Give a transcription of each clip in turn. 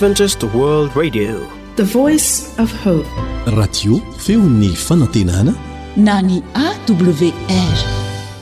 Adventist World Radio, the voice of hope. Radio feon'ny fanantenana na ny AWR.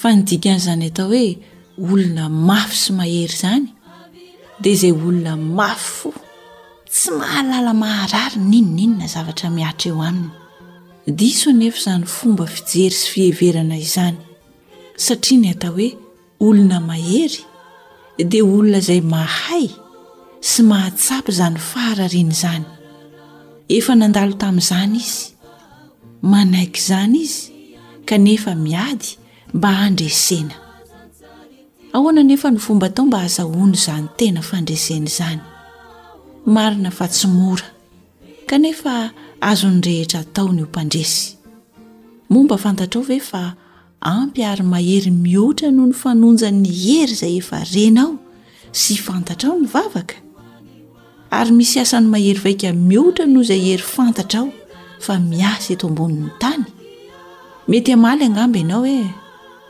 fa ny dikan'izany atao hoe olona mafy sy mahery izany dia izay olona mafy fo tsy mahalala maharary ninoninona zavatra mihatra eo aminy diso anefa izany fomba fijery sy fiheverana izany satria ny atao hoe olona mahery dia olona izay mahay sy mahatsapy izany faharariana izany efa nandalo tamin'izany izy manaiky izany izy kanefa miady mba handresena. Ahoana anefa ny fomba atao mba hazahoana izany tena fandresena izany? Marina fa tsy mora, kanefa azon'ny rehetra atao ny ho mpandresy. Moa mba fantatrao ve fa Ampy ary mahery mihoatra noho ny fanonjan'ny hery izay efa renao sy fantatrao ny vavaka, ary misy asany mahery vaika mihoatra noho izay hery fantatrao fa miasa eto ambonin'ny tany. Mety hamaly angamba ianao hoe,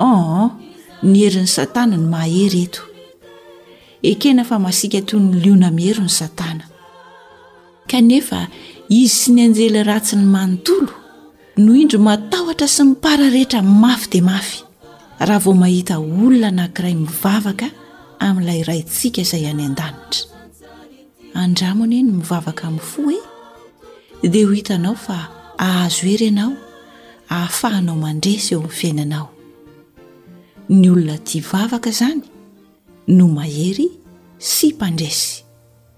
Aa, ny herin'i Satana no mahery eto. Ekena fa masiaka toy ny liona mihero ny Satana. Kanefa izy sy ny anjely ratsiny manontolo no indro matahotra sy mipararetra mafy dia mafy raha vao mahita olona anankiray mivavaka amin'ilay raintsika izay any an-danitra andramo anie ny mivavaka amin'ny fo hoe dia ho hitanao fa ahazo hery ianao ahafahanao mandresy eo amin'ny fiainanao ny olona tia vavaka izany no mahery sy mpandresy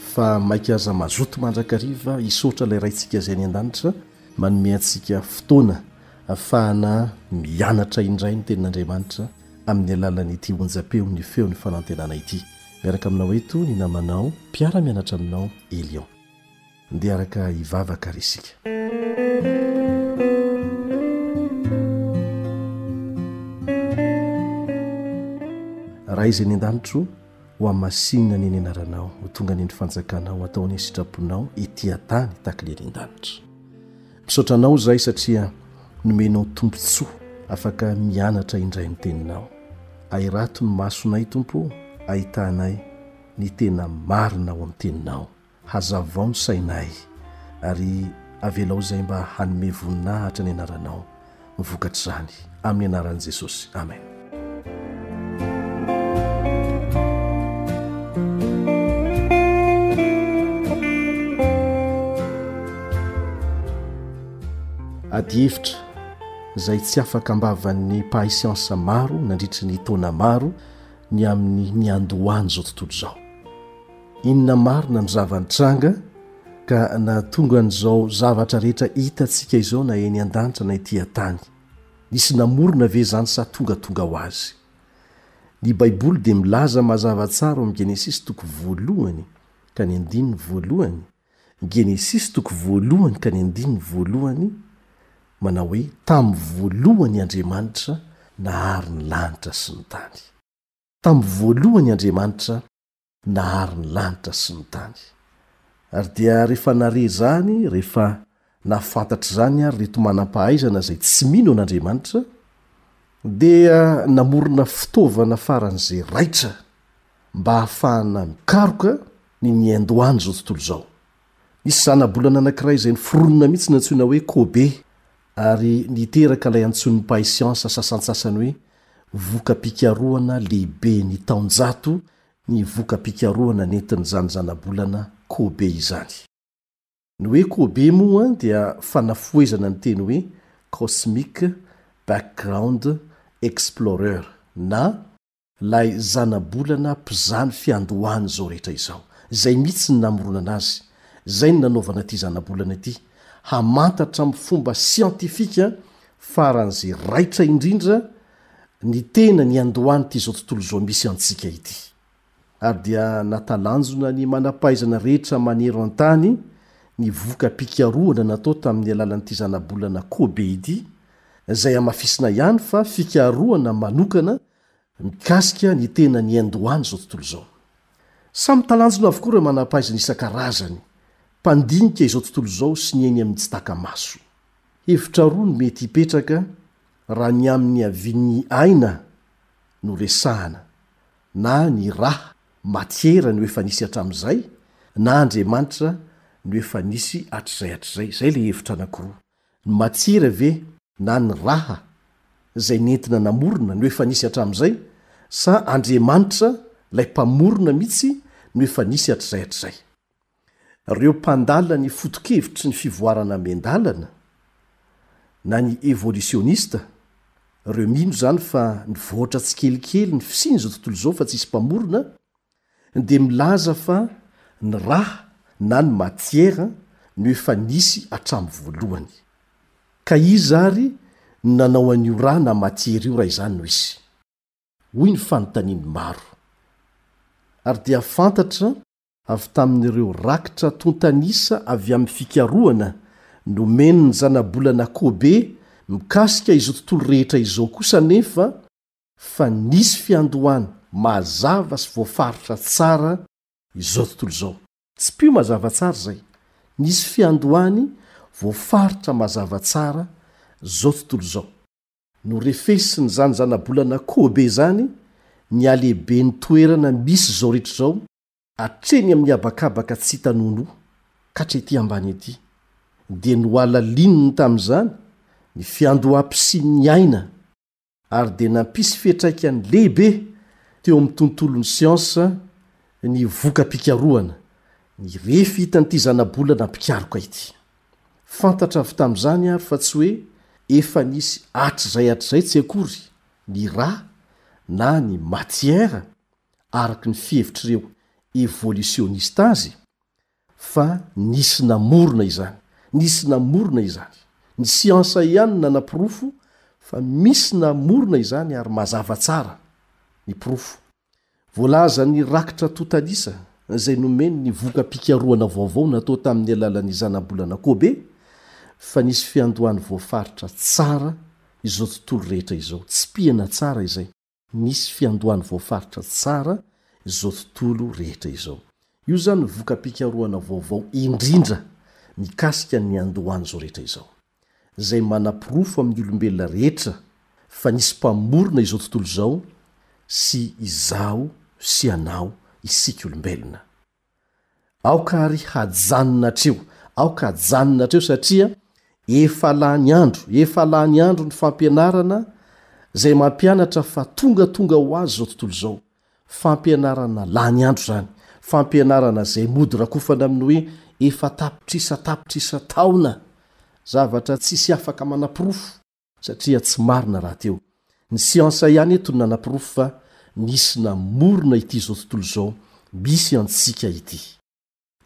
Fa maika aza mazoto mandrakariva hisaotra ilay Raintsika Izay any An-danitra manome antsika fotoana afahana mianatra indray ny Tenin'Andriamanitra amin'ny alalan'ity onjam-peo ny feon'ny fanantenana ity. Miaraka aminao eto ny namanao mpiara mianatra aminao Elion. Ndeha araka hivavaka ary isika. Ray izay any An-danitro. Ho hamasinina anie ny anaranao, ho tonga anie ny fanjakanao, hatao anie ny sitraponao ety an-tany tahaka ilay eny an-danitra. Misaotra anao izahay satria nomenao tombontsoa afaka mianatra indray ny teninao. Ahirato ny masonay Tompo ô, ahitànay ny tena marina ao amin'ny teninao. Hazavao ny sainay, ary avelao izay mba hanome voninahitra ny anaranao ny vokatr'izany, amin'ny anaran'i Jesosy, amen. Adihevitra izay tsy afaka am-bavan'ny mpahay siansa maro nandritra ny taona maro ny amin'ny niandohan'izao tontolo izao. Inona marina no zava-nitranga ka nahatonga an'izao zavatra rehetra hitantsika izao na eny an-danitra na ety an-tany? Nisy namorona ve izany sa tonga tonga ho azy? Ny Baiboly dia milaza mazava tsara ao amin'ny Genesisy toko voalohany ka ny andininy voalohany, Genesisy toko voalohany ka ny andininy voalohany, manao hoe, Tamin'ny voalohany Andriamanitra nahary ny lanitra sy ny tany. Tamin'ny voalohany Andriamanitra Nahary ny lanitra sy ny tany. Ary dia rehefa nare izany, rehefa nahafantatra izany ary ireto manam-pahaizana izay tsy mino an'Andriamanitra, dia namorona fitaovana faran'izay raitra mba hahafahana mikaroka ny niandohan'izao tontolo izao. Nisy zanabolana anankiray izay niforonina mihitsy nantsoina hoe Kobe, ary niteraka ilay antsoin'ny mpahay siansa sasantsasany hoe voka-pikarohana lehiben'ny taonjato ny voka-pikarohana nentin'izany zanabolana Kobe izany. Ny hoe Kobe moa dia fanafohezana ny teny hoe Cosmic Background Explorer, na, Ilay zanabolana mpizany fiandohan' izao rehetra izao. Izay mihitsy no namoronana azy. Izay no nanaovana ity zanabolana ity. Hamantatra amin'ny fomba siantifika faran'izay raitra indrindra ny tena niandohan'ity izao tontolo izao misy antsika ity. Ary dia natalanjona ny manam-pahaizana rehetra manero an-tany ny voka-pikarohana natao tamin'ny alalan'ity zanabolana Kobe ity, izay hamafisina ihany fa fikarohana manokana mikasika ny tena niandohan' izao tontolo izao. Samy talanjona avokoa ireo manam-pahaizana isan-karazany mpandinika izao tontolo izao sy ny eny amin' ny tsy taka-maso. Hevitra roa no mety hipetraka raha ny amin' ny havian' ny aina no resahana, na ny ra, matiera, no efa nisy hatramin' izay, na Andriamanitra no efa nisy hatrizay hatrizay. Izay ilay hevitra anankiroa. Ny matiera ve na ny raha izay nentina namorona no efa nisy hatramin'izay sa Andriamanitra ilay mpamorona mihitsy no efa nisy hatrizay hatrizay? Ireo mpandala ny foto-kevitry ny fivoarana miandalana na ny evolisionista ireo mino izany fa nivoatra tsikelikely ny fisian'izao tontolo izao fa tsisy mpamorona dia milaza fa ny raha na ny matiera no efa nisy hatramin'ny voalohany. Ka iza ary no nanao an'io raha na matiera io raha izany no hisy? hoy ny fanontanian'ny maro. Ary dia fantatra avy tamin'ireo rakitra tontanisa avy amin'ny fikarohana nomen'ny zanabolana Kobe mikasika izao tontolo rehetra izao kosa anefa, fa nisy fiandohana mazava sy voafaritra tsara izao tontolo izao. Tsipiho mazava tsara izay, nisy fiandohany voafaritra mazava tsara izao tontolo izao. Norefesin'izany zanabolana Kobe izany ny halehiben'ny toerana misy izao rehetra izao, hatreny amin'ny habakabaka tsy hita noanoa, k'hatretỳ ambany etỳ. Dia nohalalininy tamin'izany ny fiandoham-pisian'ny aina ary dia nampisy fiantraikany lehibe teo amin'ny tontolon'ny siansa ny voka-pikarohana, ny refy hitan'ity zanabolana mpikaroka ity. Fantatra avy tamin'izany ary fa tsy hoe efa nisy hatrizay hatrizay tsy akory ny ra na ny matière, araka ny fihevitr'ireo evolisionista azy, Fa nisy namorona izany. Nisy namorona izany. Ny siansa ihany no nanaporofo fa misy namorona izany ary mazava tsara ny porofo. Voalazan'ny rakitra Totalisa izay nomeny ny voka-pikarohana vaovao natao tamin'ny alalan'ny zanabolana Kobe fa nisy fiandohany voafaritra tsara izao tontolo rehetra izao. Tsipihana tsara izay. Misy fiandohany voafaritra tsara izao tontolo rehetra izao. Io izany no voka-pikarohana vaovao indrindra mikasika ny niandohan'izao rehetra izao. Izay manaporofo amin'ny olombelona rehetra fa nisy Mpamorona izao tontolo izao sy izaho sy ianao, isika olombelona. Aoka àry hajanona hatreo. Aoka hajanona hatreo satria efa lany andro, efa lany andro ny fampianarana izay mampianatra fa tongatonga ho azy izao tontolo izao. Fampianarana lany andro izany, fampianarana izay mody rakofana amin'ny hoe efa tapitrisa tapitrisa taona, zavatra tsisy afaka manaporofo. satria tsy marina rahateo. Ny siansa ihany eto no nanaporofo fa nisy namorona ity izao tontolo izao misy antsika ity.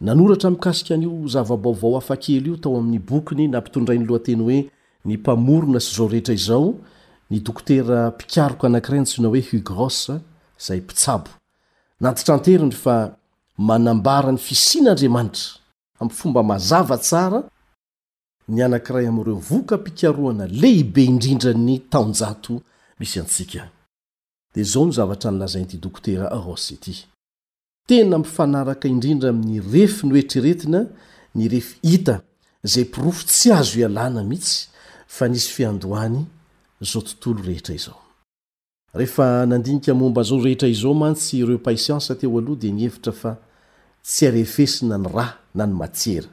Nanoratra mikasika an'io zava-baovao hafakely io tao amin'ny bokiny nampitondray ny lohateny hoe Ny Mpamorona sy Izao Rehetra Izao ny dokotera mpikaroka anankiray antsoina hoe Hugh Ross, izay mpitsabo. Nantitranteriny fa manambara ny fisian'Andriamanitra, amin'ny fomba mazava tsara, ny anankiray amin'ireo voka-pikarohana lehibe indrindran'ny taonjato misy antsika. Dia izao no zavatra nolazain'ity Dokotera Ross ity, Tena mifanaraka indrindra amin'ny refy noeritreretina ny refy hita, izay porofo tsy azo ialana mihitsy fa nisy fiandohany izao tontolo rehetra izao. Rehefa nandinika momba izao rehetra izao mantsy ireo mpahay siansa teo aloha dia nihevitra fa tsy arefesina ny ra na ny matiera.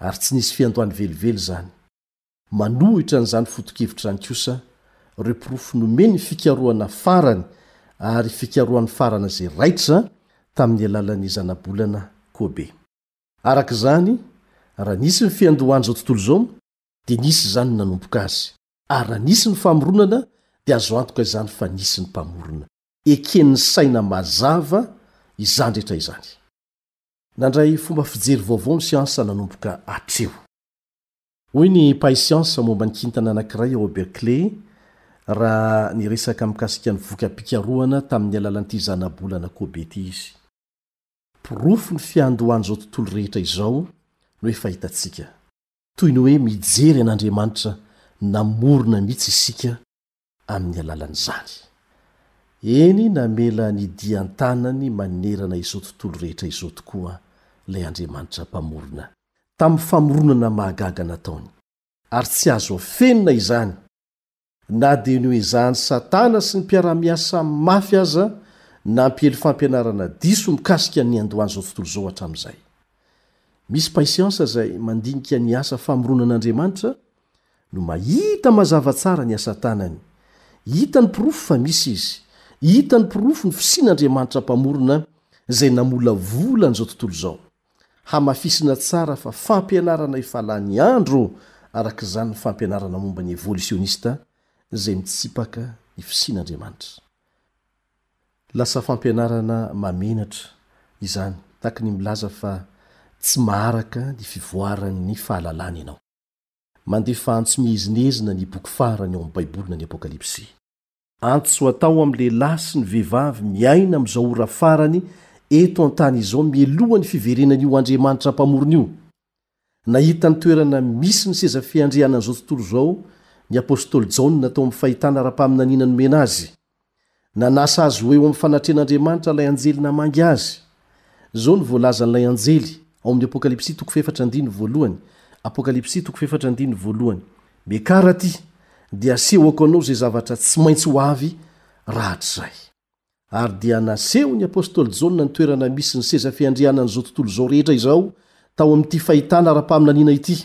Ary tsy nisy fiandohany velively izany. Manohitra an'izany foto-kevitra izany kosa ireo porofo nomen'ny fikarohana farany ary fikarohany farany izay raitra tamin'ny alalan'ny zanabolana Kobe. Araka izany, raha nisy ny fiandohan'izao tontolo izao, dia nisy izany nanomboka azy. Ary raha nisy ny famoronana dia azo antoka izany fa nisy ny Mpamorona. Eken'ny saina mazava izany rehetra izany. Nandray fomba fijery vaovao ny siansa nanomboka hatreo. Hoy ny mpahay siansa momba ny kintana anankiray ao Berkeley raha niresaka mikasika ny voka-pikarohana tamin'ny alalan'ity zanabolana Kobe ity izy, Porofo ny fiandohan'izao tontolo rehetra izao no efa hitantsika. Toy ny hoe mijery an'Andriamanitra namorona mihitsy isika amin'ny alalan'izany. Eny, namela ny dian-tanany manerana izao tontolo rehetra izao tokoa ilay Andriamanitra Mpamorona, tamin'ny famoronana mahagaga nataony. Ary tsy azo afenina izany! Na dia noezahan'i Satana sy ny mpiara-miasa aminy mafy aza ny nampiely fampianarana diso mikasika ny niandohan'izao tontolo izao hatramin'izay. Misy mpahay siansa izay mandinika ny asa famoronan'Andriamanitra no mahita mazava tsara ny asa tanany. Hita ny porofo fa misy izy. Hita ny porofo ny fisian'Andriamanitra Mpamorona izay namolavola an'izao tontolo izao. Hamafisina tsara fa fampianarana efa lany andro araka izany ny fampianarana momba ny evolisionista izay mitsipaka ny fisian'Andriamanitra. Lasa fampianarana mahamenatra izany tahaka ny milaza fa tsy maharaka ny fivoaran'ny fahalalana ianao. Mandefa antso miezinezina ny boky farany ao amin'ny Baiboly na ny Apokalypsy. Antso atao amin'ny lehilahy sy ny vehivavy miaina amin'izao ora farany eto an-tany izao mialoha ny fiverenan'io Andriamanitra Mpamorona io. Nahita ny toerana misy ny seza fiandrianan'izao tontolo izao ny apostoly Jaona tao amin'ny fahitana ara-paminaniana nomena azy. Nanasa azy ho eo amin'ny fanatrehan'Andriamanitra ilay anjely namangy azy. Izao no voalazan'ilay anjely, ao amin'ny Apokalypsy toko fahefatra andininy voalohany, Apokalypsy toko fahefatra andininy voalohany, Miakara aty, dia asehoko anao izay zavatra tsy maintsy ho avy rahatrizay. Ary dia nasehon'ny apostoly Jaona ny toerana misy ny seza fiandrianan'izao tontolo izao rehetra izao tao amin'ity fahitana ara-paminaniana ity.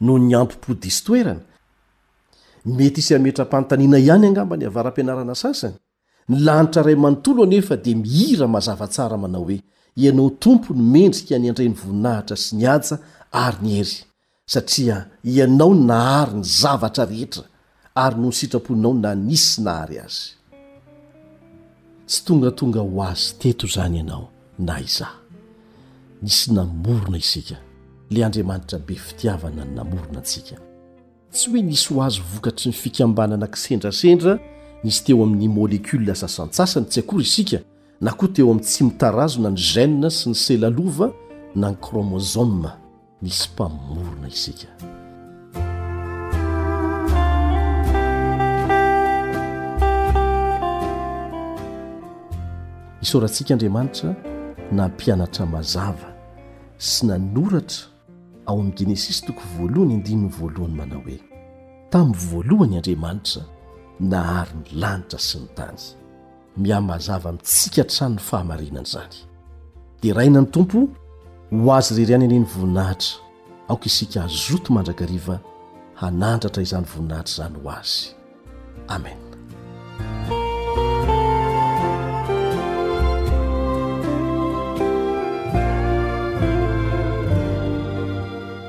Noho ny ampom-po diso toerana, mety hisy hametra-panontaniana ihany angamba ny avara-pianarana sasany. Ny lanitra iray manontolo anefa dia mihira mazava tsara manao hoe, Ianao Tompo no mendrika ny an-drenivoninahitra sy ny haja ary ny hery, satria Ianao no nahary ny zavatra rehetra. Ary noho ny sitraponao na nisy nahary azy. Tsy tongatonga ho azy teto izany ianao na izaho. Nisy namorona isika. Ilay Andriamanitra be fitiavana no namorona antsika. Tsy hoe nisy ho azy vokatry ny fikambanana kisendrasendra nisy teo amin' ny molekila sasantsasany tsy akory isika na koa teo amin' ny tsimotarazona ny gènes sy ny sela lova na ny chromosome. Misy Mpamorona isika. Isaorantsika Andriamanitra nampianatra mazava sy nanoratra ao amin'ny Genesisy toko voalohany andininy voalohany manao hoe tamin'ny voalohany Andriamanitra nahary ny lanitra sy ny tany. mihamazava amintsika hatrany ny fahamarinana izany. Deraina ny Tompo ho Azy irery ihany anie ny voninahitra, aoka isika hazoto mandrakariva hanandratra izany voninahitra izany ho Azy. Amen.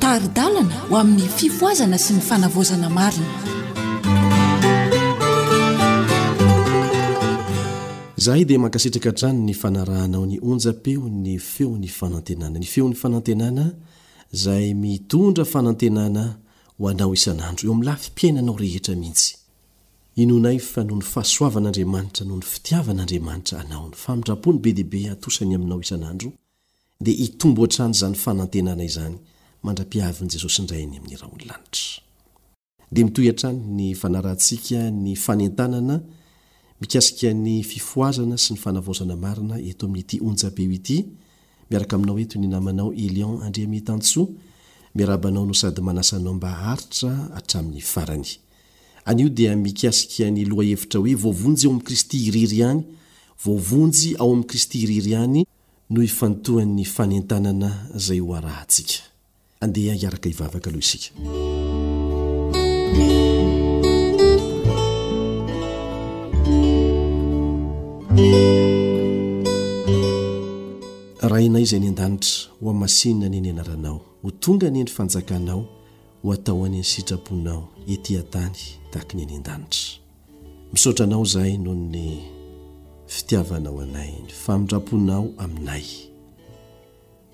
Tari-dalana ho amin'ny fifohazana sy ny fanavaozana marina. Zahay dia mankasitraka hatrany ny fanarahanao ny onjam-peon'ny feon'ny fanantenana. Ny feon'ny fanantenana izay mitondra fanantenana ho anao isan'andro, eo amin'ny lafim-piainanao rehetra mihitsy. Inoanay fa noho ny fahasoavan'Andriamanitra, noho ny fitiavan'Andriamanitra anao, ny famindram-pony be dia be atosany aminao isan'andro, dia hitombo hatrany izany fanantenana izany mandra-pihavin'i Jesosy indray any amin'ny rahon'ny lanitra. Dia mitohy hatrany ny fanarahantsika ny fanentanana mikasika ny fifohazana sy ny fanavaozana marina eto amin'ity onjam-peo ity, miaraka aminao eto ny namanao Elion Andriamitansoa, miarahaba anao no sady manasa anao mba haharitra hatramin'ny farany. Anio dia mikasika ny lohahevitra hoe Voavonjy ao amin'i Kristy irery ihany, Voavonjy ao amin'i Kristy irery ihany, no ifantohan'ny fanentanana izay ho arahantsika. Andeha hiaraka hivavaka aloha isika. Rainay izay any an-danitra, ho hamasinina anie ny anaranao, ho tonga anie ny fanjakanao, ho atao anie ny sitraponao ety an-tany tahaka ny any an-danitra. Misaotra anao izahay noho ny fitiavanao anay, ny famindramponao aminay,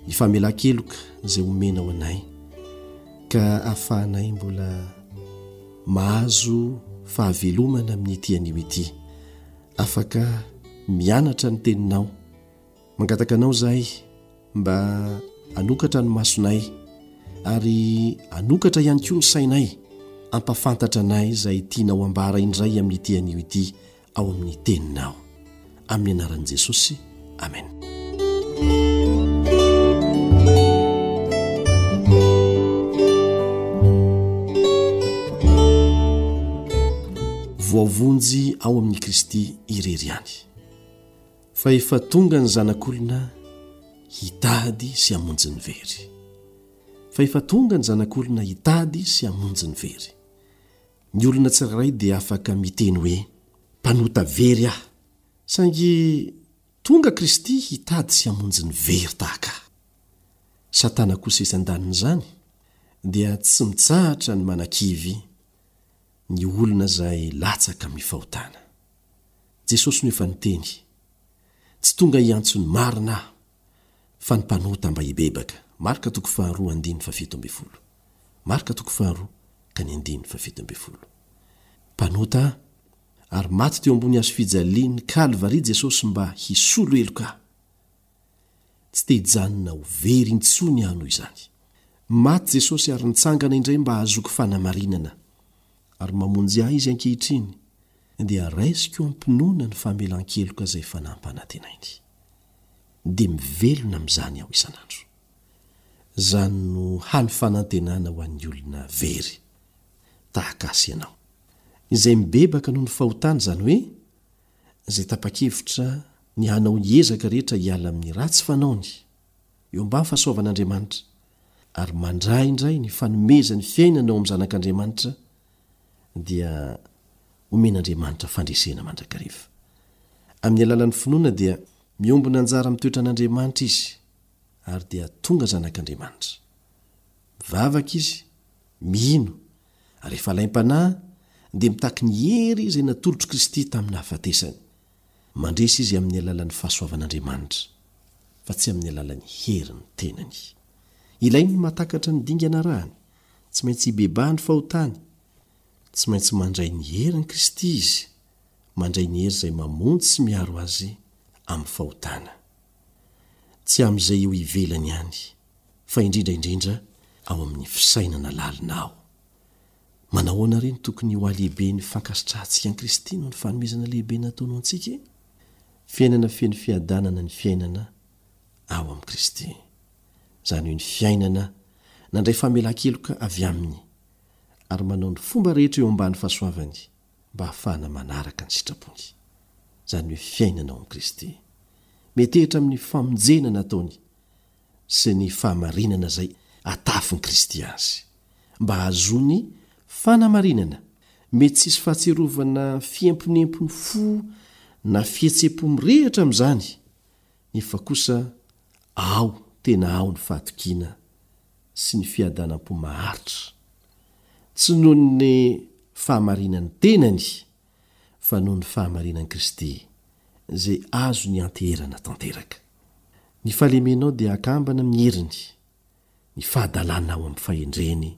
ny famelan-keloka izay omenao anay ka ahafahanay mbola mahazo fahavelomana amin'ity anio ity, afaka mianatra ny teninao. Mangataka anao izahay mba hanokatra ny masonay ary hanokatra ihany koa ny sainay hampafantatra anay izay tianao hambara indray amin'ity anio ity ao amin'ny teninao. Amin'ny anaran'i Jesosy. Amen. Voavonjy ao amin'i Kristy irery ihany. Fa efa tonga ny Zanak'olona hitady sy hamonjy ny very. Fa efa tonga ny Zanak'olona hitady sy hamonjy ny very. Ny olona tsirairay dia afaka miteny hoe, Mpanota very aho. Saingy tonga Kristy hitady sy hamonjy ny very tahaka ahy. Satana kosa etsy an-danin'izany dia tsy mitsahatra ny manakivy. ny olona izay latsaka amin'ny fahotana. Jesosy no efa niteny, Tsy tonga hiantso ny marina Aho, fa ny mpanota mba hibebaka. Marka toko faharoa andininy fahafito ambin'ny folo. Marka toko faharoa ka ny andininy fahafito ambin'ny folo. Mpanota Aho, ary maty teo ambony hazo fijalian'ny Kalvary Jesosy mba hisolo heloka Ahy. Tsy te-hijanona ho very intsony aho noho izany. Maty Jesosy ary nitsangana indray mba hahazoako fanamarinana. Ary mamonjy ahy Izy ankehitriny, dia raisiko am-pinoana ny famelan-keloka izay efa nampanantenainy. Dia mivelona amin'izany aho isan'andro. Izany no hany fanantenana ho an'ny olona very, tahaka ahy sy ianao. Izay mibebaka noho ny fahotany, izany hoe, izay tapa-kevitra ny hanao ny ezaka rehetra hiala amin'ny ratsy fanaony, eo ambany fahasoavan'Andriamanitra, ary mandray indray ny fanomezany fiainana ao amin'ny Zanak'Andriamanitra, dia homen'Andriamanitra fandresena mandrakariva. Amin'ny alalan'ny finoana dia miombona anjara amin'ny toetran'Andriamanitra izy, ary dia tonga zanak'Andriamanitra. Mivavaka izy, mino, Rehefa alaim-panahy, dia mitaky ny hery izay natolotr'i Kristy tamin'ny nahafatesany. Mandresy izy amin'ny alalan'ny fahasoavan'Andriamanitra, fa tsy amin'ny alalan'ny herin'ny tenany. Ilainy ny mahatakatra ny dingana arahany, tsy maintsy hibebaha ny fahotany. Tsy maintsy mandray ny herin'i Kristy izy, mandray ny hery izay mamonjy sy miaro azy amin'ny fahotana. Tsy amin'izay eo ivelany ihany. fa indrindra indrindra ao amin'ny fisainana lalina aho. Manao ahoana re no tokony ho alehiben'ny fankasitrahantsika an'i Kristy noho ny fanomezana lehibe nataony ho antsika e? Fiainana feno fiadanana ny fiainana ao amin'i Kristy. Izany hoe ny fiainana nandray famelan-keloka avy aminy ary manao ny fomba rehetra eo ambany fahasoavany mba hahafahana manaraka ny sitrapony. Izany hoe fiainana ao amin'i Kristy. Metehitra amin'ny famonjena nataony sy ny fahamarinana izay atafin'i Kristy azy, mba hahazoany fanamarinana, mety tsy hisy fahatsiarovana fiemponempony fo na fihetsem-po mirehitra amin'izany, nefa kosa ao tena ao ny fahatokiana sy ny fiadanam-po maharitra, tsy noho ny fahamarinan'ny tenany fa noho ny fahamarinan'i Kristy, izay azo nianteherana tanteraka. Ny fahalemenao dia akambana amin'ny heriny, ny fahadalanao amin'ny fahendreny,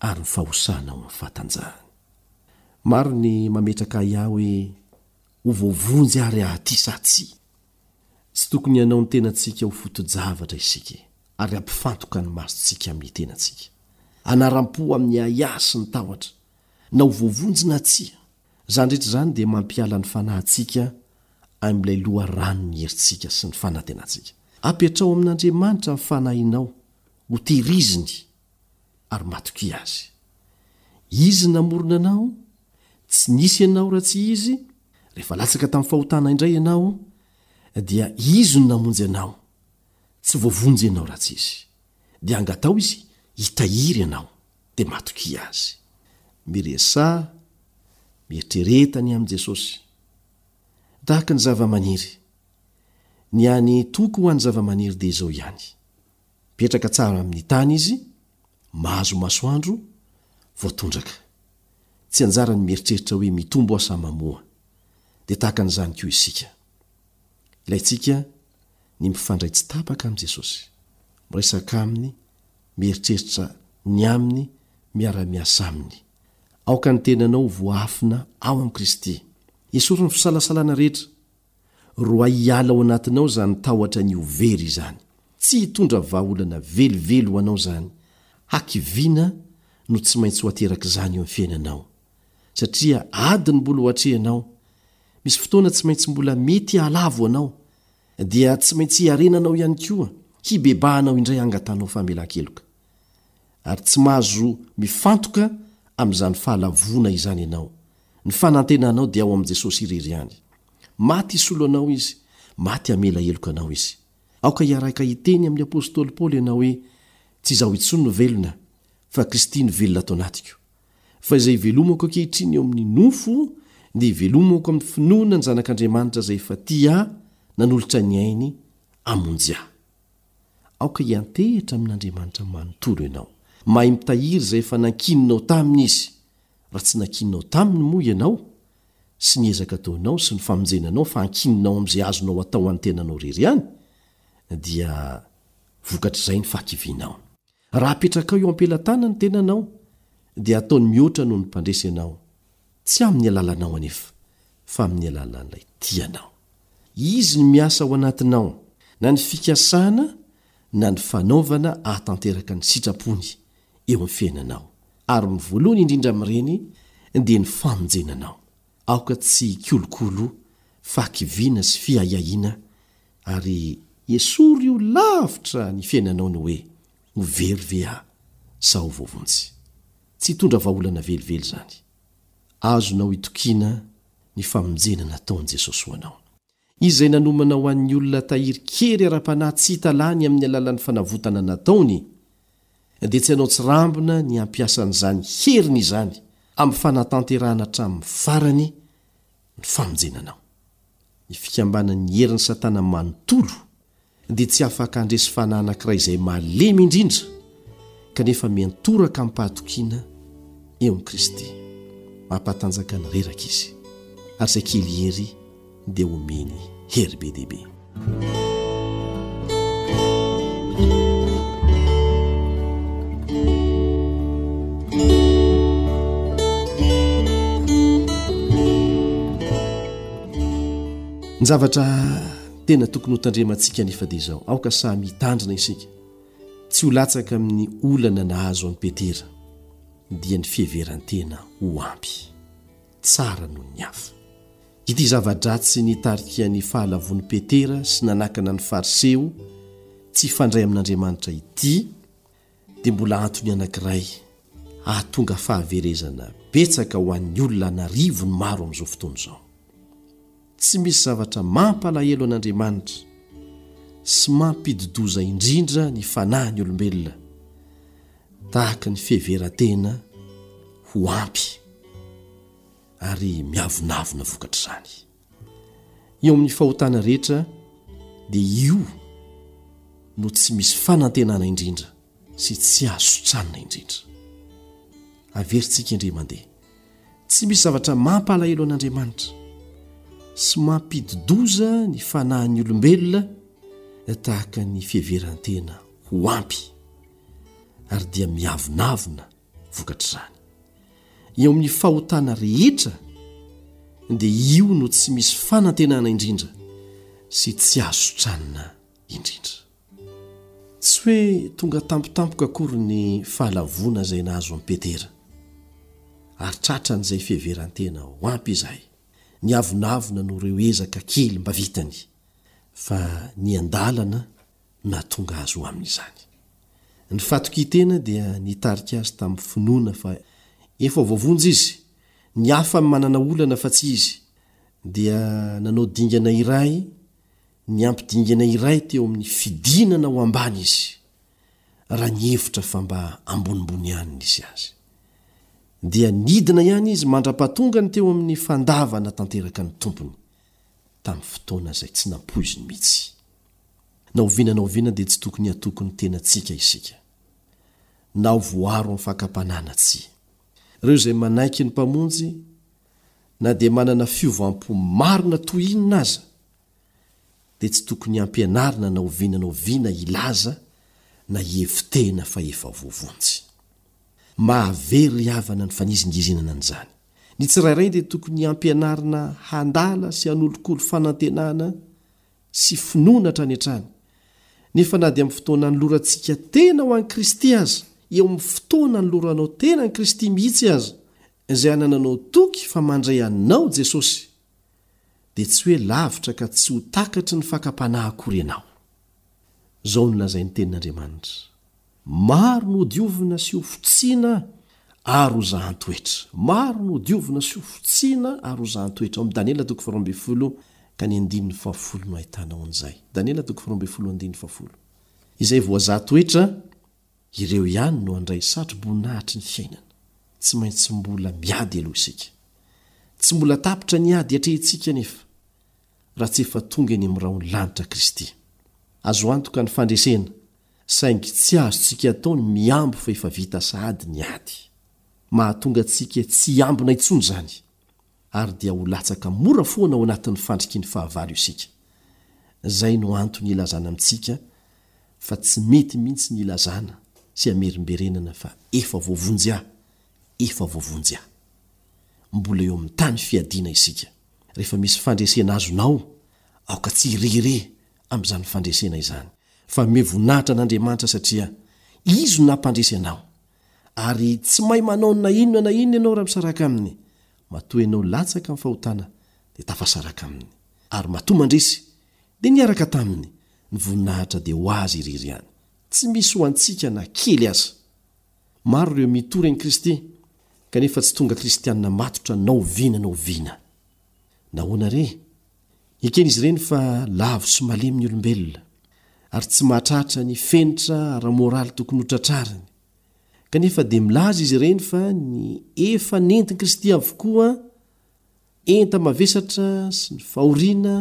ary ny fahosanao amin'ny fahatanjahany. Maro ny mametraka ahiahy hoe, Ho voavonjy àry aho aty sa tsia? Tsy tokony hanao ny tenantsika ho foto-javatra isika, ary hampifantoka ny masontsika amin'ny tenantsika. Hanaram-po amin'ny ahiahy sy ny tahotra. Na ho voavonjy na tsia, izany rehetra izany dia mampiala ny fanahintsika amin'ilay loharanon'ny herintsika sy ny fanantenantsika. Apetraho amin'Andriamanitra ny fanahinao ho tehiriziny ary matokia Azy. Izy namorona anao, tsy nisy ianao raha tsy Izy, rehefa latsaka tamin'ny fahotana indray ianao, dia Izy no namonjy anao. Tsy voavonjy ianao raha tsy Izy. Dia angataho Izy hitahiry anao. dia matokia Azy. Miresaha, mieritrereta ny amin'i Jesosy. Tahaka ny zava-maniry. Ny hany toky ho an'ny zava-maniry dia izao ihany. Mipetraka tsara amin'ny tany izy, mahazo masoandro, voatondraka. Tsy anjarany mieritreritra hoe mitombo aho sa mamoa. Dia tahaka an'izany koa isika. Ilaintsika ny mifandray tsy tapaka amin'i Jesosy. Miresaka Aminy, mieritreritra ny aminy, miara-miasa aminy. Aoka ny tenanao ho voaafina ao amin'i Kristy. Esory ny fisalasalana rehetra. Roahy hiala ao anatinao izany tahotra ny ho very izany. Tsy hitondra vahaolana velively ho anao izany. Hakiviana no tsy maintsy ho aterak'izany eo amin'ny fiainanao. Satria adiny mbola ho atrehinao. Misy fotoana tsy maintsy mbola mety hahalavo anao. dia tsy maintsy hiarenanao ihany koa hibebahanao indray hangatanao famelan-keloka. Ary tsy mahazo mifantoka amin'izany fahalavoana izany ianao. Ny fanantenanao dia ao amin'i Jesosy irery ihany. Maty hisolo anao Izy, maty hamela heloka anao Izy. Aoka hiaraka hiteny amin'ny apostoly Paoly ianao hoe, Tsy izaho intsony no velona, fa Kristy no velona ato anatiko. Fa izay ivelomako ankehitriny eo amin'ny nofo dia ivelomako amin'ny finoana ny Zanak'Andriamanitra izay efa tia ahy, nanolotra ny ainy hamonjy ahy. Aoka hiantehitra amin'Andriamanitra manontolo ianao. Mahay mitahiry izay efa nankininao taminy Izy. Raha tsy nankininao taminy moa ianao, sy ny ezaka ataonao sy ny famonjena anao fa ankininao amin'izay azonao atao an'ny tenanao irery ihany, dia vokatr'izay ny fahakivianao. Raha apetrakao eo am-pelatanany ny tenanao, dia ataony mihoatra noho ny mpandresy anao, tsy amin'ny alalanao anefa, fa amin'ny alalan'ilay tia anao. Izy no miasa ao anatinao, na ny fikasana na ny fanaovana ahatanteraka ny sitrapony eo amin'ny fiainanao, ary ny voalohany indrindra amin'ireny dia ny famonjena anao. Aoka tsy hikolokolo fahakiviana sy fiahiahiana ary esory ho lavitra ny fiainanao ny hoe, Ho very ve aho sa ho voavonjy? Tsy hitondra vahaolana velively izany. Azonao itokiana ny famonjena nataon'i Jesosy ho anao. izay nanomana ho an'ny olona tahiry kery ara-panahy tsy hita lany amin'ny alalan'ny fanavotana nataony, dia tsy hanao tsirambina ny hampiasa an'izany heriny izany amin'ny fanatanterahana hatramin'ny farany ny famonjena anao. Ny fikambanan'ny herin'i Satana manontolo. dia tsy afaka handresy fanahy anankiray izay malemy indrindra kanefa miantoraka amim-pahatokiana eo amin'i Kristy. Mampatanjaka ny reraka izy ary izay kely hery dia omeny hery be dia be. Ny zavatra tena tokony ho tandremantsika anefa dia izao, aoka samy hitandrina isika tsy ho latsaka amin'ny olana nahazo an'i Petera, dia ny fiheveran-tena ho ampy, tsara noho ny hafa. Ity zava-dratsy nitarika ny fahalavoan'i Petera sy nanakana ny Fariseo tsy hifandray amin'Andriamanitra ity dia mbola antony anankiray hahatonga fahaverezana betsaka ho an'ny olona an'arivony maro amin'izao fotoana izao. Tsy misy zavatra mampalahelo an'Andriamanitra sy mampidi-doza indrindra ny fanahin'ny olombelona tahaka ny fiheveran-tena ho ampy ary miavonavona vokatr'izany. Eo amin'ny fahotana rehetra dia io no tsy misy fanantenana indrindra sy tsy azo tranona indrindra. Averintsika indray mandeha, tsy misy zavatra mampalahelo an'Andriamanitra sy mampidi-doza ny fanahin'ny olombelona tahaka ny fiheveran-tena ho ampy ary dia miavonavona Vokatr'izany, eo amin'ny fahotana rehetra dia io no tsy misy fanantenana indrindra sy tsy azo tranona indrindra. Tsy hoe tonga tampotampoka akory ny fahalavoana izay nahazo an'i Petera, ary tratran'izay fiheveran-tena ho ampy izay niavonavona noho ireo ezaka kely mba vitany, fa niandalana nahatonga azy ho amin'izany. Ny fatokian-tena dia nitarika azy tamin'ny finoana fa efa voavonjy izy, ny hafa no manana olana fa tsy izy, dia nanao dingana iray, niampy dingana iray teo amin'ny fidinana ho ambany izy, raha nihevitra fa mba ambonimbony ihany nisy azy. Dia nidina ihany izy mandra-pahatongany teo amin'ny fandavana tanteraka ny Tompony, tamin'ny fotoana izay tsy nampoiziny mihitsy. Na oviana na oviana dia tsy tokony hatoky ny tenantsika isika. Na ho voaro amin'ny fakam-panahy na tsia. Ireo izay manaiky ny Mpamonjy, na dia manana fiovam-po marina toy inona aza, dia tsy tokony hampianarina na oviana na oviana hilaza na hihevi-tena fa efa voavonjy. Mahavery ry havana ny fanizingizinana an'izany. Ny tsirairay dia tokony hampianarina handala sy hanolokolo fanantenana sy finoana hatrany hatrany. Nefa na dia amin'ny fotoana anolorantsika tena ho an'i Kristy aza, eo amin'ny fotoana anoloranao tena an'i Kristy mihitsy aza, izay anananao toky fa mandray anao Jesosy, dia tsy hoe lavitra ka tsy ho takatry ny fakam-panahy akory ianao. Izao no lazain'ny Tenin'Andriamanitra. Maro no hodiovina sy ho fotsiana ary ho zahan-toetra. Maro no hodiovina sy ho fotsiana ary ho zahan-toetra. Ao amin'ny Daniela toko faharoa ambin'ny folo ka ny andininy fahafolo no ahitana oan'izay. Daniela toko faharoa ambin'ny folo andininy fahafolo. Izay voazaha toetra, ireo ihany no handray satro-boninahitry ny fiainana. Tsy maintsy mbola miady aloha isika. Tsy mbola tapitra ny ady atrehintsika anefa, raha tsy efa tonga eny amin'ny rahon'ny lanitra Kristy. Azo antoka ny fandresena. saingy tsy azontsika atao ny mihambo fa efa vita sahady ny ady. Mahatonga antsika tsy hiambina intsony izany, ary dia ho latsaka mora foana ao anatin'ny fandriky ny fahavalo isika. Izay no antony ilazana amintsika fa tsy mety mihitsy ny hilazana sy hamerimberenana fa efa voavonjy aho, efa voavonjy aho. Mbola eo amin'ny tany fiadiana isika. Rehefa misy fandresena azonao, aoka tsy hirehirehy amin'izany fandresena izany, fa mihomehy voninahitra an'Andriamanitra satria Izy no nampandresy anao. Ary tsy mahay manao na inona na inona ianao raha misaraka Aminy. Matoa ianao latsaka amin'ny fahotana dia tafasaraka Aminy. Ary matoa mandresy dia niaraka Taminy. Ny voninahitra dia ho Azy irery ihany. Tsy misy ho antsika na kely aza. Maro ireo mitory an'i Kristy kanefa tsy tonga kristiana matotra na oviana na oviana. Nahoana re? Eken'izy ireny fa lavo sy malemy ny olombelona, ary tsy mahatratra ny fenitra ara-moraly tokony hotratrariny. Kanefa dia milaza izy ireny fa ny efa nentin'i Kristy avokoa, enta-mavesatra sy ny fahoriana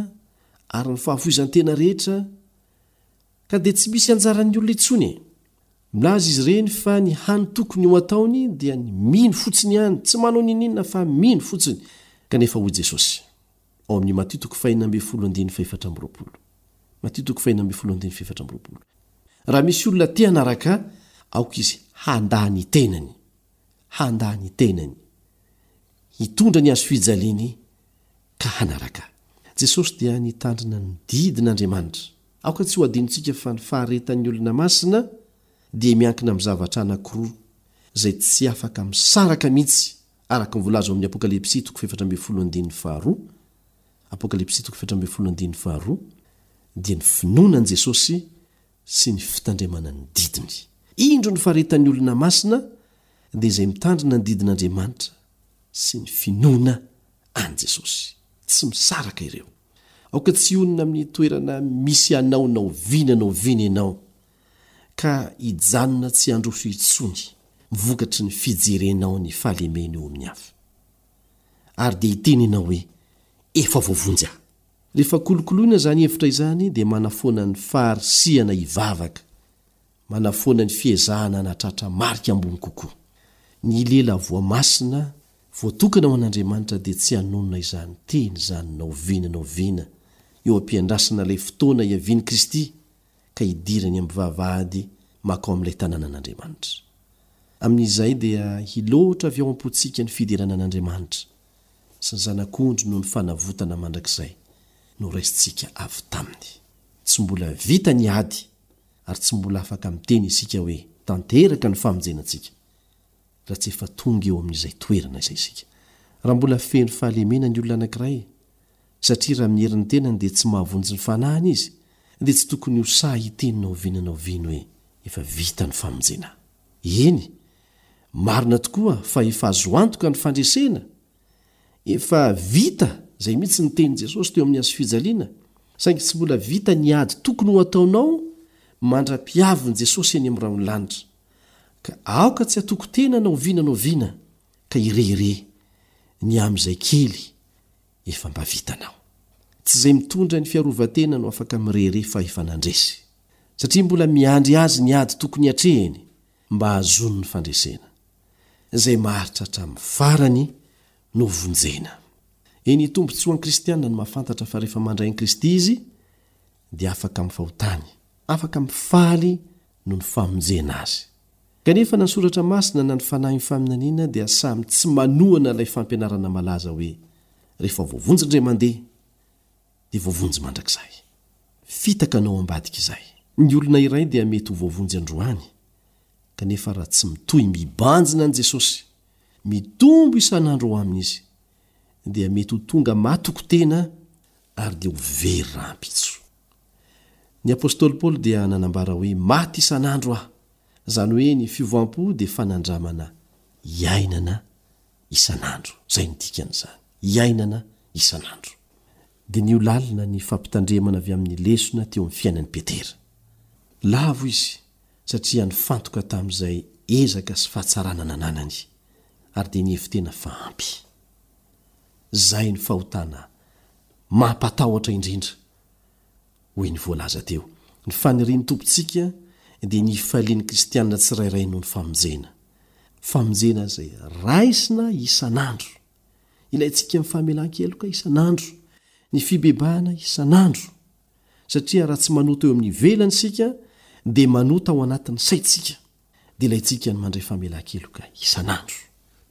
ary ny fahafoizan-tena rehetra, Ka dia tsy misy anjaran'ny olona intsony e! Milaza izy ireny fa ny hany tokony ho ataony dia ny mino fotsiny ihany, tsy manao n'inon'inona fa mino fotsiny, kanefa hoy Jesosy, ao amin'ny Matio toko fahenina ambin'ny folo andininy fahefatra amby roapolo, Matio toko fahena ambin'ny folo andininy fahefatra amby roapolo, Raha misy olona te hanaraka Ahy, aoka izy handà ny tenany, handà ny tenany, hitondra ny hazofijaliany, ka hanaraka Ahy. Jesosy dia nitandrina ny didin' Andriamanitra. Aoka tsy hohadinontsika fa ny faharetan' ny olona masina dia miankina amin'ny zavatra anankiroa izay tsy afaka misaraka mihitsy, araka ny voalaza ao amin'ny Apokalypsy toko fahefatra ambin'ny folo andininy faharoa, Apokalypsy toko efatra ambin'ny folo andininy faharoa, dia ny finoana an'i Jesosy sy ny fitandremana ny didiny. Indro ny faharetan' ny olona masina dia izay mitandrina ny didin' Andriamanitra sy ny finoana an'i Jesosy. Tsy misaraka ireo. Aoka tsy hionona amin'ny toerana misy anao na oviana na oviana ianao, ka hijanona tsy handroso intsony vokatry ny fijerenao ny fahalemeny eo amin'ny hafa. Ary dia hiteny ianao hoe, Efa voavonjy aho. Rehefa kolokoloina izany hevitra izany, dia manafoana ny faharisihana hivavaka. Manafoana ny fiezahana hanatratra marika ambony kokoa. Ny lela voamasina voatokana ho an'Andriamanitra dia tsy hanonona izany teny izany na oviana na oviana eo am-piandrasana ilay fotoana hiavian'i Kristy ka hidirany amin'ny vavahady makao amin'ilay tanànan'Andriamanitra. Amin'izay dia hiloatra avy ao am-pontsika ny fiderana an'Andriamanitra sy ny Zanak'ondry noho ny fanavotana mandrakizay noraisintsika avy taminy. Tsy mbola vita ny ady. ary tsy mbola afaka miteny isika hoe tanteraka ny famonjena antsika raha tsy efa tonga eo amin'izay toerana izay isika. Raha mbola feno fahalemena ny olona anankiray, satria raha mihery ny tenany dia tsy mahavonjy ny fanahiny izy, dia tsy tokony ho sahy hiteny na oviana na oviany hoe efa vita ny famonjena. Eny, marina tokoa fa efa azo antoka ny fandresena, Efa vita izay mihitsy ny tenin'i Jesosy teo amin'ny hazofijaliana, saingy tsy mbola vita ny ady tokony ho ataonao mandra-piavin'i Jesosy eny amin'ny rahon'ny lanitra. Ka aoka tsy hatoky tena na oviana na oviana ka hireire ny amin'izay kely efa mba vitanao. Tsy izay mitondra ny fiarovan-tena no afaka mireire fa efa nandresy, satria mbola miandry azy ny ady tokony hatrehiny. mba hahazoany ny fandresena. Izay maharitra hatramin'ny farany no vonjena. Eny, tombontsoan'ny kristiana ny mahafantatra fa rehefa mandray an'i Kristy izy dia afaka amin'ny fahotany, afaka mifaly noho ny famonjena azy. Kanefa na ny Soratra Masina na ny fanahin'ny faminaniana dia samy tsy manohana ilay fampianarana malaza hoe, Rehefa voavonjy indray mandeha, dia voavonjy mandrakizay. Fitaka anao ambadika izay. Ny olona iray dia mety ho voavonjy androany, kanefa raha tsy mitohy mibanjina an'i Jesosy, mitombo isan'andro ao Aminy izy, dia mety ho tonga matoky tena ary dia ho very rahampitso. Ny apostoly Paoly dia nanambara hoe, Maty isan'andro aho. Izany hoe ny fiovam-po dia fanandramana iainana isan'andro. Izay ny dikan'izany. Iainana isan'andro. Dia niho lalina ny fampitandremana avy amin'ny lesona teo amin'ny fiainan'i Petera. Lavo izy satria nifantoka tamin'izay ezaka sy fahatsarana nananany, ary dia nihevi-tena fa ampy. Izay ny fahotana mampatahotra indrindra. hoy ny voalaza teo. Ny fanirian'ny Tompontsika dia ny hifalian'ny kristiana tsirairay noho ny famonjena. Famonjena izay raisina isan'andro. Ilaintsika amin'ny famelan-keloka isan'andro, ny fibebahana isan'andro. Satria raha tsy manota eo amin'ny ivelany isika dia manota ao anatin'ny saintsika. dia ilaintsika ny mandray famelan-keloka isan'andro,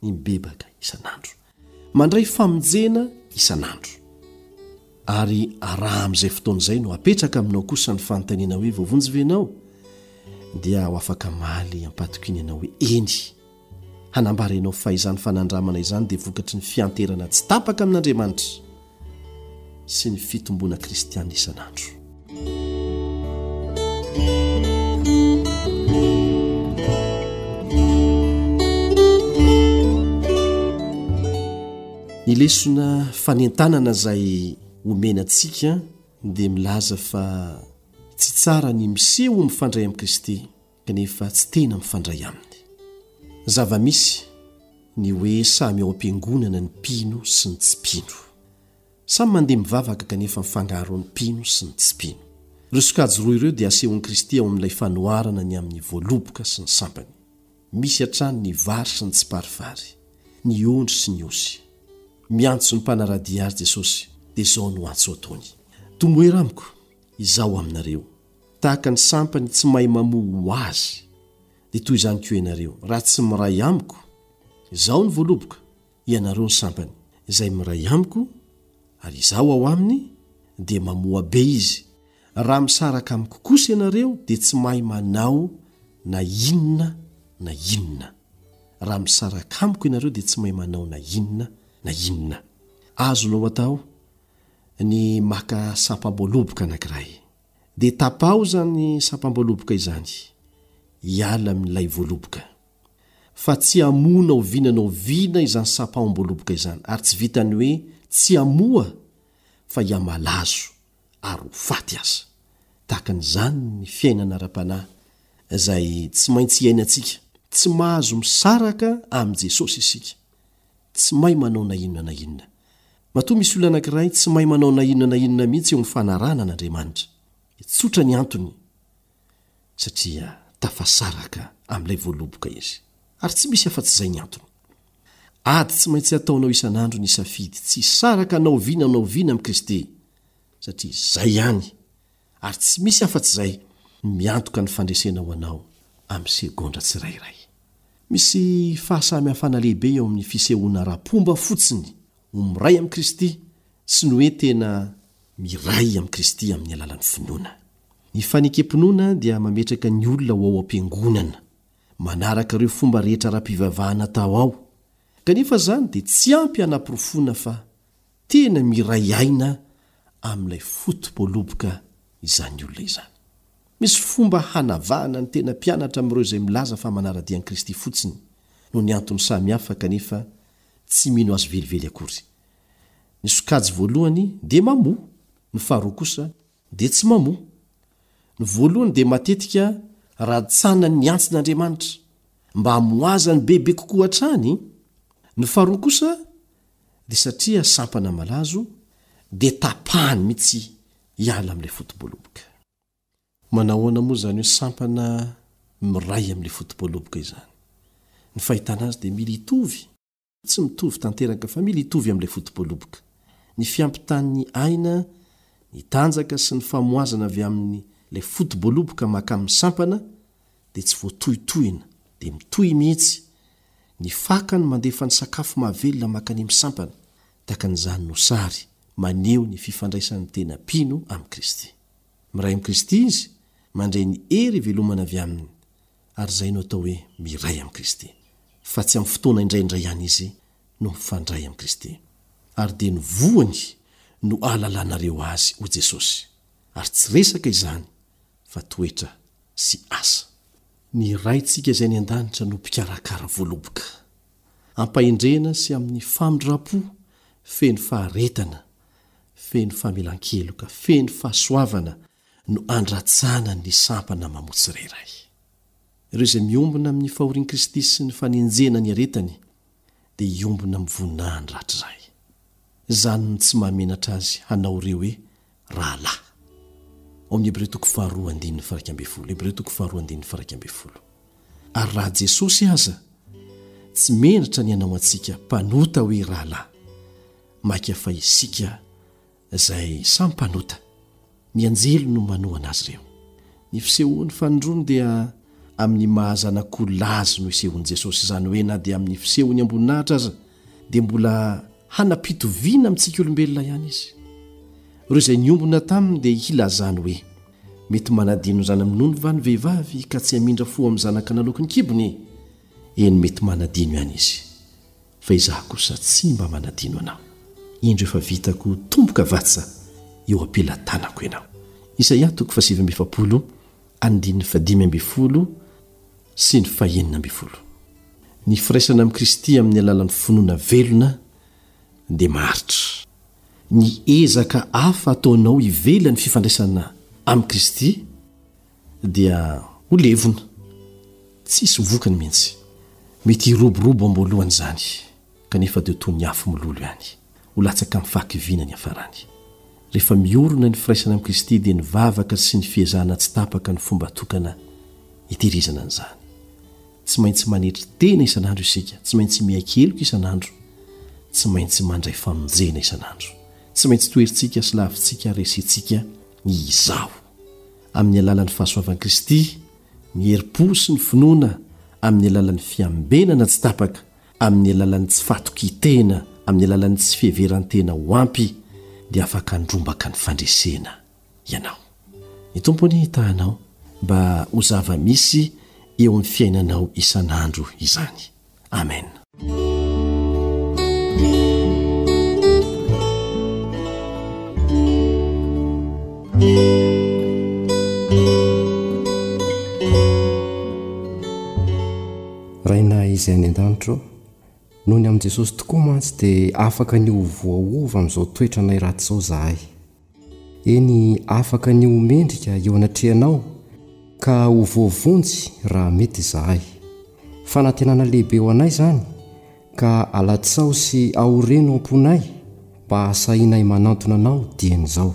ny mibebaka isan'andro, mandray famonjena isan'andro. Ary araha amin'izay fotoana izay no apetraka aminao kosa ny fanontaniana hoe voavonjy ve ianao? dia ho afaka mamaly am-patokiana ianao hoe eny. Hanambara ianao fa izany fanandramana izany dia vokatry ny fianteherana tsy tapaka amin'Andriamanitra. sy ny fitomboana kristiana isan'andro. Ny lesona fanentanana izay omena antsika dia milaza fa tsy tsara ny miseho mifandray amin'i Kristy kanefa tsy tena mifandray aminy. Zava-misy ny hoe samy ao am-piangonana ny mpino sy ny tsy mpino. Samy mandeha mivavaka kanefa mifangaro ny mpino sy ny tsy mpino. Ireo sokajy roa ireo dia asehon'i Kristy ao amin'ilay fanoharana ny amin'ny voaloboka sy ny sampany. Misy hatrany ny vary sy ny tsiparifary, ny ondry sy ny osy. Miantso ny mpanara-dia Azy Jesosy, dia izao no antso ataony, Tomoera amiko, Izaho aminareo. Tahaka ny sampany tsy mahay mamoa ho azy, dia toy izany koa ianareo, raha tsy miray amiko. Izaho no voaloboka, ianareo ny sampany. Izay miray amiko, ary izaho ao aminy, dia mamoa be izy. Raha misaraka amiko kosa ianareo, dia tsy mahay manao na inona na inona. Raha misaraka amiko ianareo, dia tsy mahay manao na inona na inona. Azonao atao ny maka sampam-boaloboka anankiray. dia tapaho izany sampam-boaloboka izany, hiala amin'ilay voaloboka. Fa tsy hamoa na oviana na oviana izany sampahom-boaloboka izany, ary tsy vitan'ny hoe tsy hamoa fa hihamalazo ary ho faty aza. Tahaka an'izany ny fiainana ara-panahy izay tsy maintsy iainantsika. Tsy mahazo misaraka amin'i Jesosy isika. tsy may manao na inona na inona. Matoa misy olona anankiray tsy may manao na inona na inona mihitsy eo amin'ny fanarahana an'Andriamanitra. Tsotra ny antony, satria tafasaraka amin'ilay voaloboka izy. Ary tsy misy afa-tsy izay ny antony. Ady tsy maintsy ataonao isan'andro ny safidy tsy hisaraka na oviana na oviana amin'i Kristy, satria izay ihany ary tsy misy afa-tsy izay miantoka ny fandresena ho anao amin'ny segondra tsirairay. Misy fahasamihafana lehibe eo amin'ny fisehoana ara-pomba fotsiny ho miray amin'i Kristy sy ny hoe tena miray amin'i Kristy amin'ny alalan'ny finoana. Ny fanekempinoana dia mametraka ny olona ho ao am-piangonana, manaraka ireo fomba rehetra ara-pivavahana atao ao, kanefa izany dia tsy ampy hanaporofoana fa Tena miray aina amin'ilay foto-boaloboka izany olona izany. Misy fomba hanavahana ny tena mpianatra amin'ireo izay milaza fa manara-dia an'i Kristy fotsiny. Noho ny antony samy hafa kanefa tsy mino azy velively akory. Ny sokajy voalohany dia mamoa, ny faharoa kosa dia tsy mamoa. Ny voalohany dia matetika rantsanany ny antsin'Andriamanitra mba hamoazany bebe kokoa hatrany, ny faharoa kosa Dia satria sampana malazo dia tapahany mihitsy hiala amin'ilay foto-boaloboka. Manao ahoana moa izany hoe sampana miray amin'ilay foto-boaloboka izany? Ny fahitana azy dia mila hitovy, tsy mitovy tanteraka fa mila hitovy amin'ilay foto-boaloboka, ny fiampitan'ny aina, ny tanjaka sy ny famohazana avy amin'ilay foto-boaloboka maka amin'ny sampana dia tsy voatohitohina dia mitohy mihitsy Ny faka no mandefa ny sakafo mahavelona mankany amin'ny sampana, tahaka an'izany no sary maneho ny fifandraisan'ny tena mpino amin'i Kristy. Miray amin'i Kristy izy, mandray ny hery ivelomana avy Aminy, ary izay no atao hoe miray amin'i Kristy. Fa tsy amin'ny fotoana indraindray ihany izy no mifandray amin'i Kristy. Ary dia ny voany no ahalalanareo Azy, hoy Jesosy. Ary tsy resaka izany, fa toetra sy asa. Ny Raintsika izay any An-danitra no mpikarakara voaloboka. Ampahendrena sy amin'ny famindram-po feno faharetana, feno famelan-keloka, feno fahasoavana no andratsana ny sampana mamoa tsirairay. Ireo izay miombona amin'ny fahorian'i Kristy sy ny fanenjehana ny aretiny dia hiombona amin'ny voninahiny rahatrizay. Izany no tsy mahamenatra Azy hanao ireo hoe rahalahy. Ao amin'ny Hebreo toko faharoa andininy faraika ambin'ny folo, Hebreo toko faharoa andininy faraika ambin'ny folo. Ary raha Jesosy aza tsy menatra ny hanao antsika mpanota hoe rahalahy, mainka fa isika izay samy mpanota, ny anjely no manohana azy ireo. Ny fisehoan'ny fanindroany dia amin'ny maha zanak'olona azy no isehoan'i Jesosy, izany hoe na dia amin'ny fisehony amboninahitra aza dia mbola Hanam-pitoviana amintsika olombelona ihany izy. Ireo izay niombona taminy dia hilazany hoe, Mety manadino ny zana-minoany va ny vehivavy ka tsy hamindra fo amin'ny zanaka naloaky ny kibony? Eny, mety manadino ihany izy, fa izaho kosa tsy mba manadino anao. Indro efa vitako tomboka vatsa eo am-pelatanako ianao. Isaia toko fahasivy amby efapolo, andininy fahadimy ambin'ny folo. sy ny fahenina ambin'ny folo. Ny firaisana amin'i Kristy amin'ny alalan'ny finoana velona dia maharitra. Ny ezaka hafa ataonao ivelan'ny fifandraisana amin'i Kristy dia ho levona, tsisy vokany mihitsy. Mety hiroborobo am-boalohany izany, kanefa dia ho toy ny afo mololo ihany. ho latsaka amin'ny fahakiviana niafarany. Rehefa miorina ny firaisana amin'i Kristy dia ny vavaka sy ny fiezahana tsy tapaka no fomba tokana hitehirizana an'izany. Tsy maintsy manetry tena isan'andro isika, tsy maintsy miaiky heloka isan'andro, tsy maintsy mandray famonjena isan'andro. Tsy maintsy toherintsika sy lavintsika ary resintsika ny izaho. Amin'ny alalan'ny fahasoavan'i Kristy, ny herim-po sy ny finoana amin'ny alalan'ny fiambenana tsy tapaka amin'ny alalan'ny tsy fahatokian-tena, amin'ny alalan'ny tsy fiheveran-tena ho ampy, dia afaka handrombaka ny fandresena ianao. Ny Tompo anie hitaha anao mba ho zava-misy eo amin'ny fiainanao isan'andro izany. Amen. Rainay Izay any An-danitra ô, noho ny amin'i Jesosy tokoa mantsy dia afaka ny ho voaova amin'izao toetranay ratsy izao izahay. Eny, afaka ny ho mendrika eo anatrehanao ka ho voavonjy raha mety izahay. Fanantenana lehibe ho anay izany, ka alatsaho sy aoreno am-ponay mba hahasahianay manantona anao dieny izao.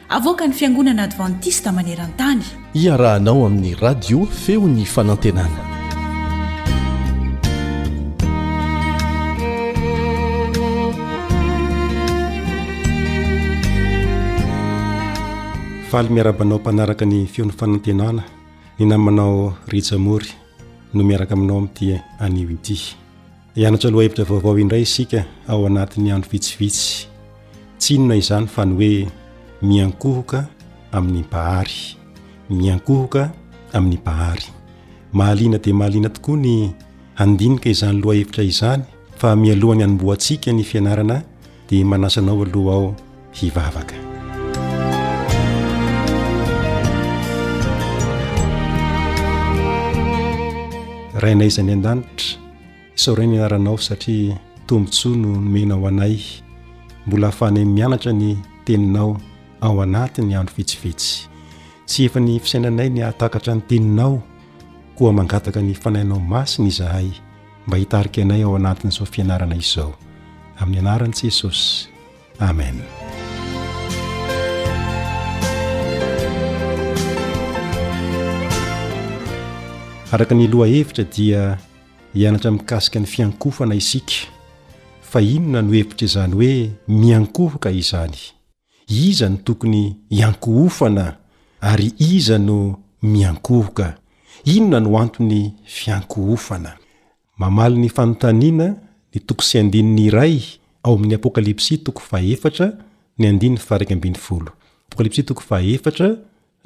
Avoakan'ny Fiangonana Advantista maneran-tany. Iarahanao amin'ny Radio Feon'ny Fanantenana. Faly miaraba anao mpanaraka ny Feon'ny Fanantenana, ny namanao Rija Mory no miaraka aminao amin'ity anio ity. Hianatra lohahevitra vaovao indray isika ao anatin'ny andro vitsivitsy. Tsy inona izany fa ny hoe miankohoka amin'ny Mpahary. Miankohoka amin'ny Mpahary. Mahaliana dia mahaliana tokoa ny handinika izany lohahevitra izany fa mialohan'ny hanombohantsika ny fianarana dia manasa anao aloha aho hivavaka rainay izay ny an-danitra isaoray ny anaranao satria tombotsoa no nomena ao anay mbola hahafahanay mianatra ny teninao ao anatin'ny andro vitsivitsy tsy efa ny fisainanay ny hahatakatra ny teninao koa mangataka ny fanainao masina izahay mba hitarika anay ao anatin'izao fianarana izao. Amin'ny anaran'i Jesosy. Amen. araka ny loha hevitra dia hianatra mikasika ny fiankofana isika fa inona no hevitra izany hoe miankohoka izany Iza no tokony hiankohofana ary iza no miankohoka? Inona no anton'ny fiankohofana? Mamaly ny fanontaniana ny toko sy andininy iray ao amin'ny Apokalypsy toko fahaefatra ny andininy faha iraika ambin'ny folo. Apokalypsy toko fahaefatra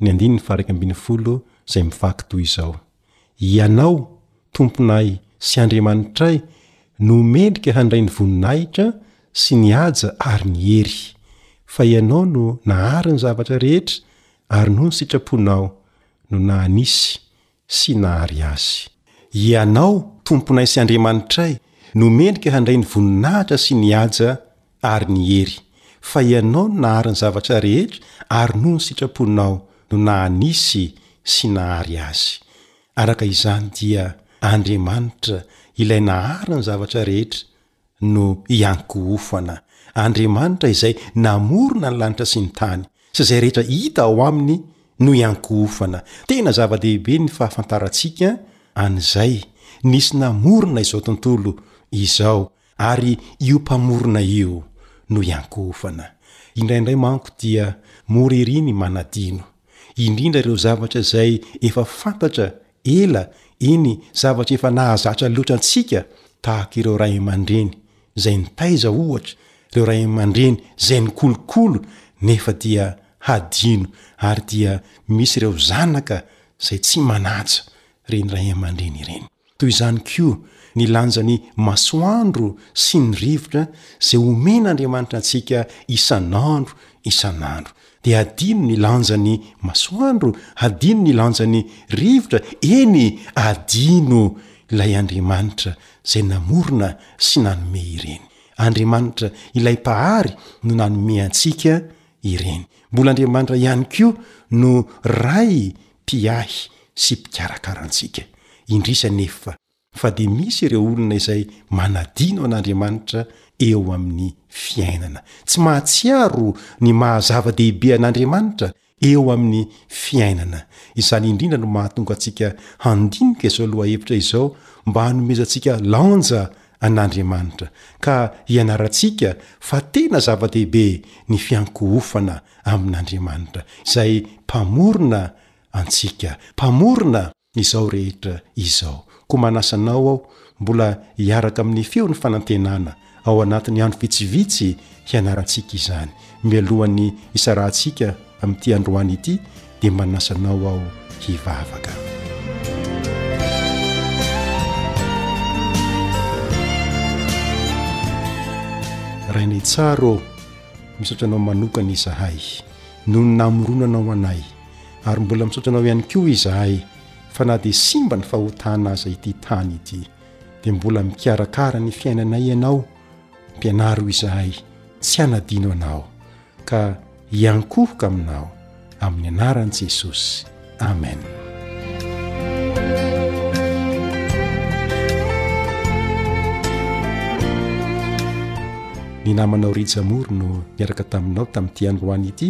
Ny andininy faha-iraika ambin'ny folo izay mivaky toy izao, Hianao, Tomponay sy Andriamanitray, no mendrika handray ny voninahitra sy ny haja ary ny hery, fa Hianao no nahary ny zavatra rehetra ary noho ny sitraponao no naha-nisy sy nahary azy. Hianao, Tomponay sy Andriamanitray, no mendrika handray ny voninahitra sy ny haja ary ny hery, fa Hianao no nahary ny zavatra rehetra ary noho ny sitraponao no nahanisy sy nahary azy. Araka izany dia Andriamanitra, Ilay nahary ny zavatra rehetra, no iankohofana Andriamanitra izay namorona ny lanitra sy ny tany sy izay rehetra hita ao aminy no iankohofana. Tena zava-dehibe ny fahafantarantsika an'izay nisy namorona izao tontolo izao ary io Mpamorona io no iankohofana. Indraindray manko dia mora ery ny manadino, indrindra ireo zavatra izay efa fantatra Ela, iny zavatra efa nahazatra loatra antsika tahaka ireo ray aman-dreny izay nitaiza ohatra, ireo ray aman-dreny izay nikolokolo nefa dia hadino ary dia misy ireo zanaka izay tsy manaja ireny ray aman-dreny ireny. Toy izany koa ny lanjan'ny masoandro sy ny rivotra izay omen'Andriamanitra antsika isan'andro isan'andro. dia hadino ny lanjan'ny masoandro, hadino ny lanjan'ny rivotra, eny, hadino Ilay Andriamanitra izay namorona sy nanome ireny. Andriamanitra Ilay Mpahary no nanome antsika ireny. Mbola Andriamanitra ihany koa no Ray mpiahy sy mpikarakara antsika. Indrisy anefa, fa dia misy ireo olona izay manadino an'Andriamanitra eo amin'ny fiainana, tsy mahatsiaro ny maha zava-dehibe an'Andriamanitra eo amin'ny fiainana. Izany indrindra no mahatonga antsika handinika izao lohahevitra izao mba hanomezantsika lanja an'Andriamanitra, ka hianarantsika fa tena zava-dehibe ny fiankohofana amin'Andriamanitra, izay Mpamorona antsika, Mpamorona Izao rehetra izao. Koa manasa anao aho mbola hiaraka amin'ny feon'ny fanantenana ao anatin'ny andro vitsivitsy hianarantsika izany. Mialohan'ny hisarahantsika amin'ity androany ity dia manasa anao aho hivavaka. Rainay tsara ô, misaotra anao manokana izahay noho ny namoronanao anay. ary mbola misaotra anao ihany koa izahay fa na dia simba ny fahotana aza ity tany ity dia mbola mikarakara ny fiainanay ianao mpianaro izahay tsy anadino anao ka hiankohoka aminao amin'ny anaran'i jesosy amen ny namanao rijamory no miaraka taminao tamin'ity androany ity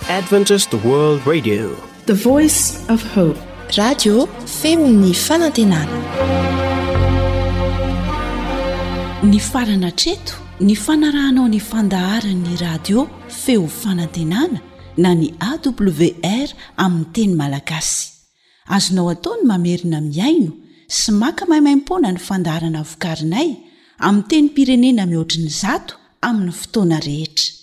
Adventist World Radio, the voice of hope. Radio feon'ny fanantenana. Ny farana hatreto, ny fanarahanao ny fandaharan'ny radio feo fanantenana na ny AWR amin'ny teny malagasy. Azonao atao ny mamerina mihaino sy maka maimaimpoana ny fandaharana vokarinay amin'ny tenim-pirenena mihoatry ny zato amin'ny fotoana rehetra.